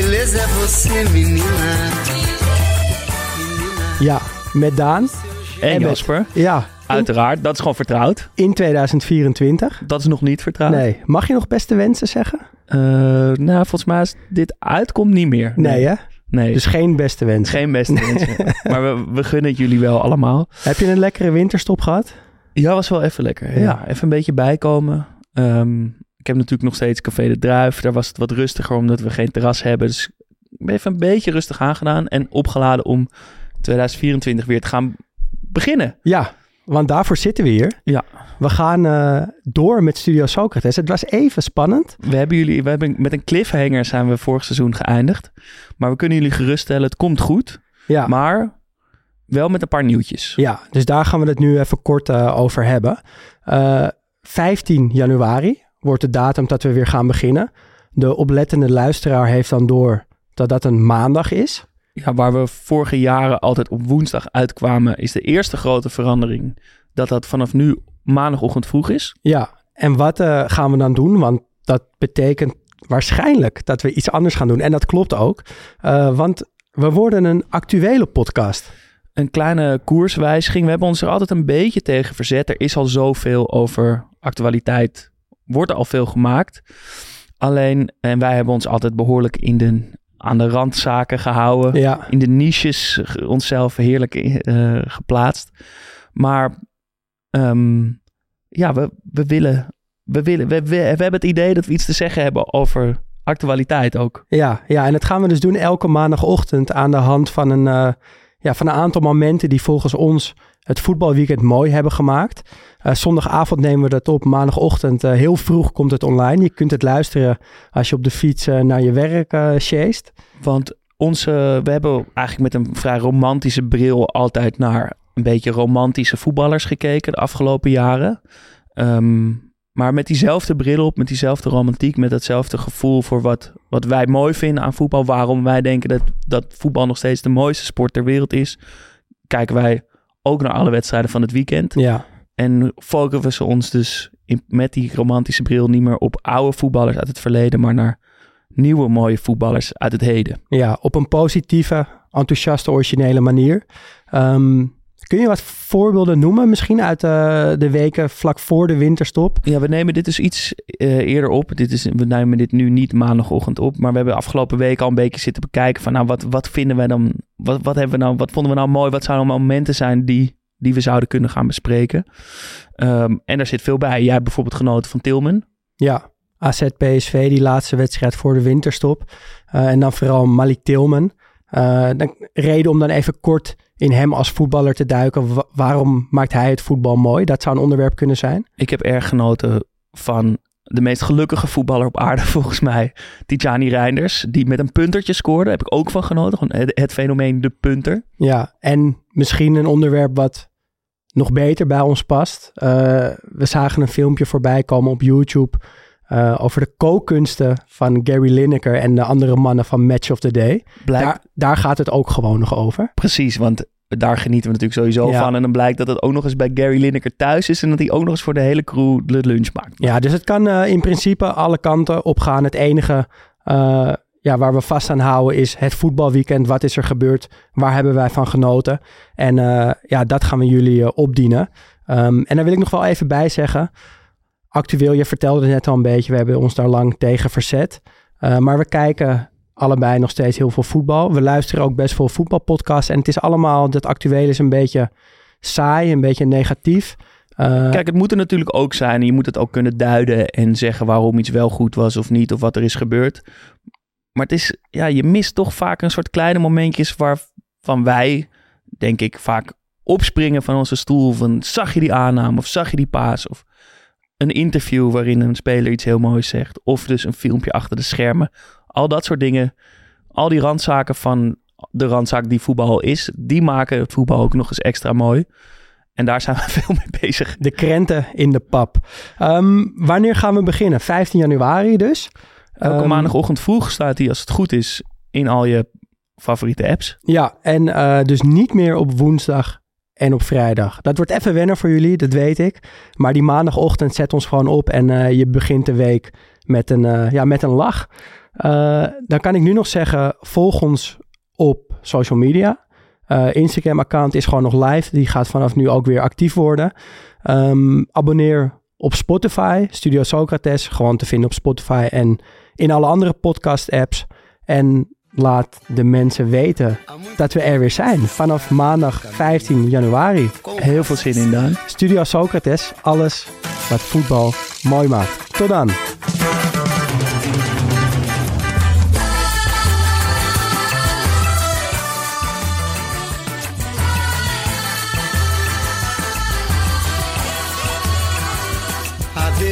A beleza é você, menina. Ja, met Daan. En Jasper, Ja, uiteraard, dat is gewoon vertrouwd. in 2024. Dat is nog niet vertrouwd. Nee, mag je nog beste wensen zeggen? Eh, nou, volgens mij is dit uitkomt niet meer. Nee, hè? Nee, Dus geen beste wensen. geen beste mensen. maar we, we gunnen het jullie wel allemaal. Heb je een lekkere winterstop gehad? Ja, was wel even lekker. Ja, Ja. even een beetje bijkomen. Ehm, ik heb natuurlijk nog steeds Café de Druif. Daar was het wat rustiger omdat we geen terras hebben. Dus ik ben even een beetje rustig aangedaan. En opgeladen om 2024 weer te gaan beginnen. Ja, want daarvoor zitten we hier. Ja. We gaan eh, door met Studio Socrates. Het was even spannend. We hebben jullie, we hebben met een cliffhanger zijn we vorig seizoen geëindigd. Maar we kunnen jullie geruststellen, het komt goed. Ja, Maar wel met een paar nieuwtjes. ja dus daar gaan we het nu even kort eh, over hebben. Eh, 15 januari wordt de datum dat we weer gaan beginnen. De oplettende luisteraar heeft dan door dat dat een maandag is. Ja, waar we vorige jaren altijd op woensdag uitkwamen, is de eerste grote verandering dat dat vanaf nu maandagochtend vroeg is. Ja, en wat eh, gaan we dan doen? Want dat betekent waarschijnlijk dat we iets anders gaan doen. En dat klopt ook. Eh, want we worden een actuele podcast. Een kleine koerswijziging. We hebben ons er altijd een beetje tegen verzet. Er is al zoveel over actualiteit. Wordt al veel gemaakt. Alleen, en wij hebben ons altijd behoorlijk in de, aan de randzaken gehouden. Ja, in de niches onszelf heerlijk eh, geplaatst. Maar ehm, ja, we, we willen. We, willen we, we, we hebben het idee dat we iets te zeggen hebben over actualiteit ook. ja, ja, en dat gaan we dus doen elke maandagochtend aan de hand van een, eh, ja, van een aantal momenten die volgens ons het voetbalweekend mooi hebben gemaakt. Eh, zondagavond nemen we dat op. Maandagochtend eh, heel vroeg komt het online. Je kunt het luisteren als je op de fiets eh, naar je werk sjeest. Want onze, we hebben eigenlijk met een vrij romantische bril altijd naar een beetje romantische voetballers gekeken de afgelopen jaren. Ehm, maar met diezelfde bril op, met diezelfde romantiek, met datzelfde gevoel voor wat, wat wij mooi vinden aan voetbal. Waarom wij denken dat, dat voetbal nog steeds de mooiste sport ter wereld is. Kijken wij ook naar alle wedstrijden van het weekend. Ja, En focussen we ons dus in, met die romantische bril niet meer op oude voetballers uit het verleden, maar naar nieuwe mooie voetballers uit het heden. Ja, op een positieve, enthousiaste, originele manier. Ehm, kun je wat voorbeelden noemen, misschien uit eh, de weken vlak voor de winterstop? Ja, we nemen dit dus iets eh, eerder op. Dit is, we nemen dit nu niet maandagochtend op. Maar we hebben afgelopen week al een beetje zitten bekijken van nou, wat, wat vinden wij dan? Wat, wat, hebben we nou, wat vonden we nou mooi? Wat zouden nou momenten zijn die, die we zouden kunnen gaan bespreken? Ehm, en daar zit veel bij. Jij hebt bijvoorbeeld genoten van Tilman. Ja, AZ PSV, die laatste wedstrijd voor de winterstop. Eh, en dan vooral Malik Tilman. Eh, dan, reden om dan even kort in hem als voetballer te duiken. Wa- waarom maakt hij het voetbal mooi? Dat zou een onderwerp kunnen zijn. Ik heb erg genoten van de meest gelukkige voetballer op aarde volgens mij. Tijani Reinders, die met een puntertje scoorde. Daar heb ik ook van genoten. Gewoon het, het fenomeen de punter. Ja, en misschien een onderwerp wat nog beter bij ons past. Eh, we zagen een filmpje voorbij komen op YouTube eh, over de kookkunsten van Gary Lineker en de andere mannen van Match of the Day. Blijkt Daar, daar gaat het ook gewoon nog over. Precies, want daar genieten we natuurlijk sowieso Ja. van. En dan blijkt dat het ook nog eens bij Gary Lineker thuis is. En dat hij ook nog eens voor de hele crew de lunch maakt. Ja, dus het kan eh, in principe alle kanten op gaan. Het enige eh, ja, waar we vast aan houden is het voetbalweekend. Wat is er gebeurd? Waar hebben wij van genoten? En eh, ja, dat gaan we jullie opdienen. Ehm, en daar wil ik nog wel even bij zeggen. Actueel, je vertelde het net al een beetje, we hebben ons daar lang tegen verzet. Maar we kijken allebei nog steeds heel veel voetbal. We luisteren ook best veel voetbalpodcasts. En het is allemaal, dat actuele is een beetje saai, een beetje negatief. Uh, Kijk, het moet er natuurlijk ook zijn. Je moet het ook kunnen duiden en zeggen waarom iets wel goed was of niet, of wat er is gebeurd. Maar het is, ja, je mist toch vaak een soort kleine momentjes waarvan wij, denk ik, vaak opspringen van onze stoel. Van zag je die aanname of zag je die paas? Of een interview waarin een speler iets heel moois zegt. Of dus een filmpje achter de schermen. Al dat soort dingen. Al die randzaken van de randzaak die voetbal is. Die maken het voetbal ook nog eens extra mooi. En daar zijn we veel mee bezig. De krenten in de pap. Um, wanneer gaan we beginnen? 15 januari dus. Elke um, maandagochtend vroeg staat hij, als het goed is, in al je favoriete apps. Ja, en uh, dus niet meer op woensdag en op vrijdag. Dat wordt even wennen voor jullie, dat weet ik. Maar die maandagochtend zet ons gewoon op en uh, je begint de week met een, uh, ja, met een lach. Uh, dan kan ik nu nog zeggen, volg ons op social media. Instagram-account is gewoon nog live. Die gaat vanaf nu ook weer actief worden. Um, abonneer op Spotify, Studio Socrates. Gewoon te vinden op Spotify en in alle andere podcast-apps. En laat de mensen weten dat we er weer zijn. Vanaf maandag 15 januari. Heel veel zin in dan. Studio Socrates, alles wat voetbal mooi maakt. Tot dan.